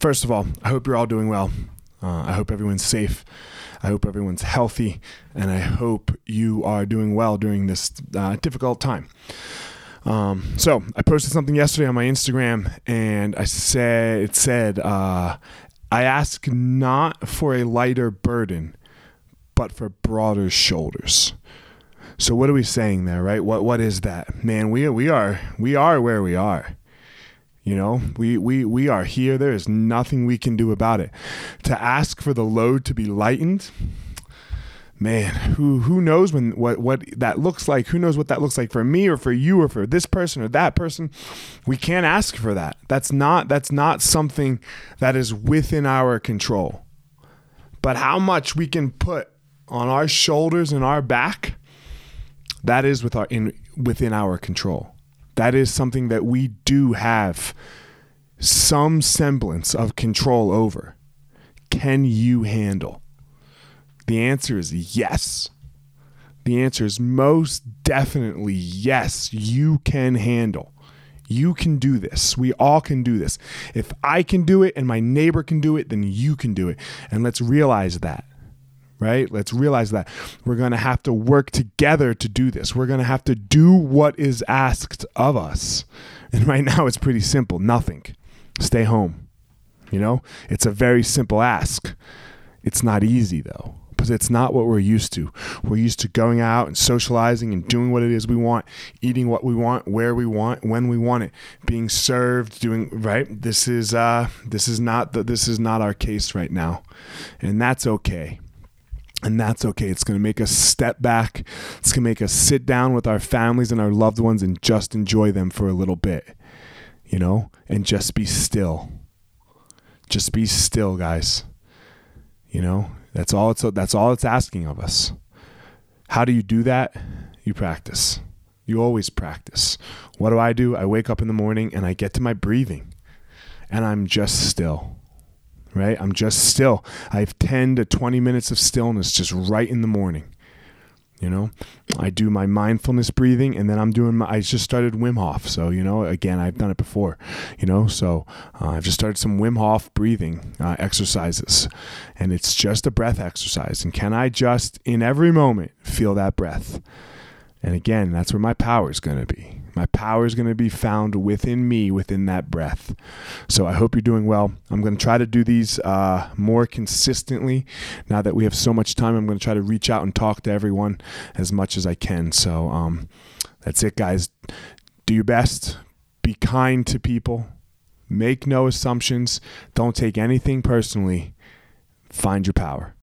first of all, I hope you're all doing well. Uh, I hope everyone's safe. I hope everyone's healthy, and I hope you are doing well during this uh, difficult time. Um, so I posted something yesterday on my Instagram, and I said it said, uh, "I ask not for a lighter burden, but for broader shoulders." So what are we saying there, right? What what is that, man? We we are we are where we are. You know, we, we, we are here. There is nothing we can do about it. To ask for the load to be lightened, man, who who knows when what what that looks like? Who knows what that looks like for me or for you or for this person or that person? We can't ask for that. That's not that's not something that is within our control. But how much we can put on our shoulders and our back, that is with our in within our control that is something that we do have some semblance of control over. Can you handle? The answer is yes. The answer is most definitely yes, you can handle. You can do this. We all can do this. If I can do it and my neighbor can do it, then you can do it. And let's realize that right? Let's realize that we're going to have to work together to do this. We're going to have to do what is asked of us. And right now it's pretty simple nothing. Stay home. You know, it's a very simple ask. It's not easy though. Because it's not what we're used to. We're used to going out and socializing and doing what it is we want, eating what we want, where we want, when we want it, being served, doing right. This is uh, this is not the, this is not our case right now, and that's okay and that's okay. It's going to make us step back. It's going to make us sit down with our families and our loved ones and just enjoy them for a little bit, you know, and just be still. Just be still, guys. You know, that's all it's that's all it's asking of us. How do you do that? You practice. You always practice. What do I do? I wake up in the morning and I get to my breathing and I'm just still right? I'm just still. I have 10 to 20 minutes of stillness just right in the morning. You know, I do my mindfulness breathing and then I'm doing my, I just started Wim Hof. So, you know, again, I've done it before, you know, so uh, I've just started some Wim Hof breathing uh, exercises and it's just a breath exercise. And can I just in every moment feel that breath? And again, that's where my power is going to be. My power is going to be found within me, within that breath. So I hope you're doing well. I'm going to try to do these uh, more consistently. Now that we have so much time, I'm going to try to reach out and talk to everyone as much as I can. So um, that's it, guys. Do your best. Be kind to people. Make no assumptions. Don't take anything personally. Find your power.